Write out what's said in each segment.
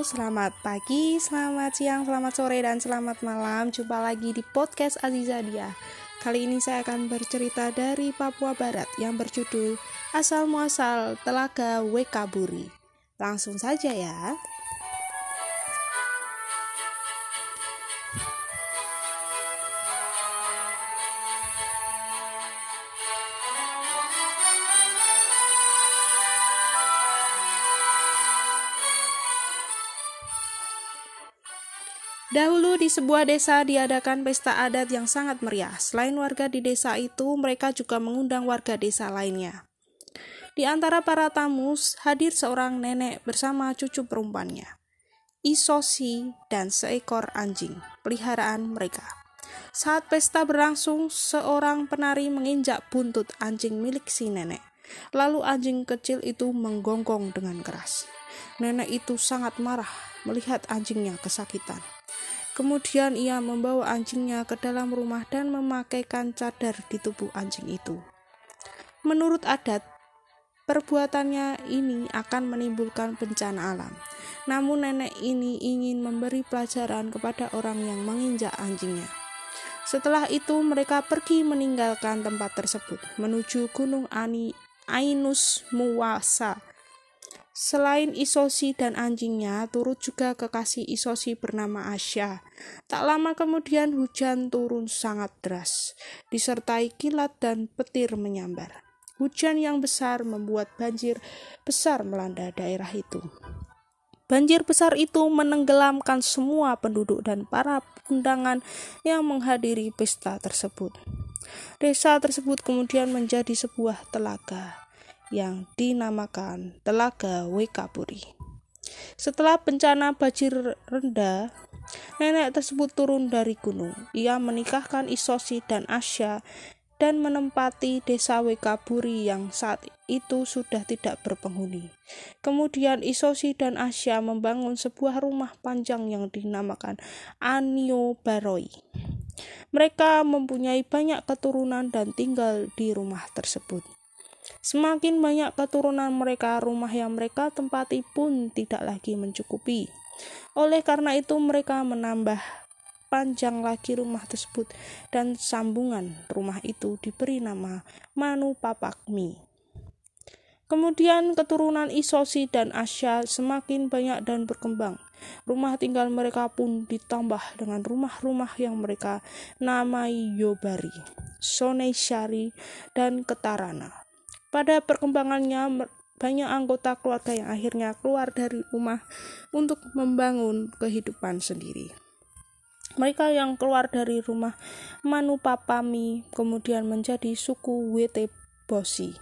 selamat pagi, selamat siang, selamat sore, dan selamat malam. Jumpa lagi di podcast Azizadia. Kali ini saya akan bercerita dari Papua Barat yang berjudul Asal Muasal Telaga Wekaburi. Langsung saja ya. Dahulu di sebuah desa diadakan pesta adat yang sangat meriah. Selain warga di desa itu, mereka juga mengundang warga desa lainnya. Di antara para tamu hadir seorang nenek bersama cucu perempuannya, Isosi dan seekor anjing peliharaan mereka. Saat pesta berlangsung, seorang penari menginjak buntut anjing milik si nenek. Lalu anjing kecil itu menggonggong dengan keras. Nenek itu sangat marah melihat anjingnya kesakitan. Kemudian ia membawa anjingnya ke dalam rumah dan memakaikan cadar di tubuh anjing itu. Menurut adat, perbuatannya ini akan menimbulkan bencana alam. Namun nenek ini ingin memberi pelajaran kepada orang yang menginjak anjingnya. Setelah itu mereka pergi meninggalkan tempat tersebut menuju Gunung Ani Ainus Muwasa Selain Isosi dan anjingnya, turut juga kekasih Isosi bernama Asya. Tak lama kemudian hujan turun sangat deras, disertai kilat dan petir menyambar. Hujan yang besar membuat banjir besar melanda daerah itu. Banjir besar itu menenggelamkan semua penduduk dan para undangan yang menghadiri pesta tersebut. Desa tersebut kemudian menjadi sebuah telaga yang dinamakan Telaga Wekapuri. Setelah bencana banjir rendah, nenek tersebut turun dari gunung. Ia menikahkan Isosi dan Asya dan menempati desa Wekaburi yang saat itu sudah tidak berpenghuni. Kemudian Isosi dan Asya membangun sebuah rumah panjang yang dinamakan Anio Baroi. Mereka mempunyai banyak keturunan dan tinggal di rumah tersebut. Semakin banyak keturunan mereka, rumah yang mereka tempati pun tidak lagi mencukupi. Oleh karena itu, mereka menambah panjang lagi rumah tersebut dan sambungan rumah itu diberi nama Manu Papakmi. Kemudian keturunan Isosi dan Asya semakin banyak dan berkembang. Rumah tinggal mereka pun ditambah dengan rumah-rumah yang mereka namai Yobari, Soneshari, dan Ketarana. Pada perkembangannya, banyak anggota keluarga yang akhirnya keluar dari rumah untuk membangun kehidupan sendiri. Mereka yang keluar dari rumah Manupapami kemudian menjadi suku Wete Bosi.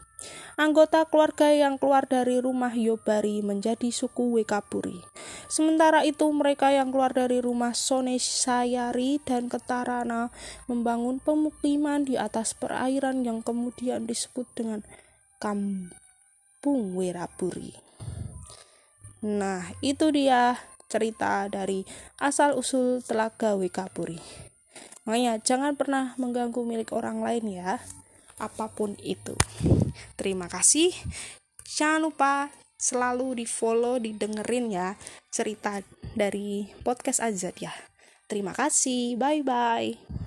Anggota keluarga yang keluar dari rumah Yobari menjadi suku Wekaburi. Sementara itu mereka yang keluar dari rumah Sonesayari dan Ketarana membangun pemukiman di atas perairan yang kemudian disebut dengan Kampung Werapuri. Nah, itu dia cerita dari asal-usul Telaga Wekapuri. Makanya jangan pernah mengganggu milik orang lain ya, apa pun itu. Terima kasih. Jangan lupa selalu di follow, didengerin ya cerita dari podcast Azad ya. Terima kasih. Bye bye.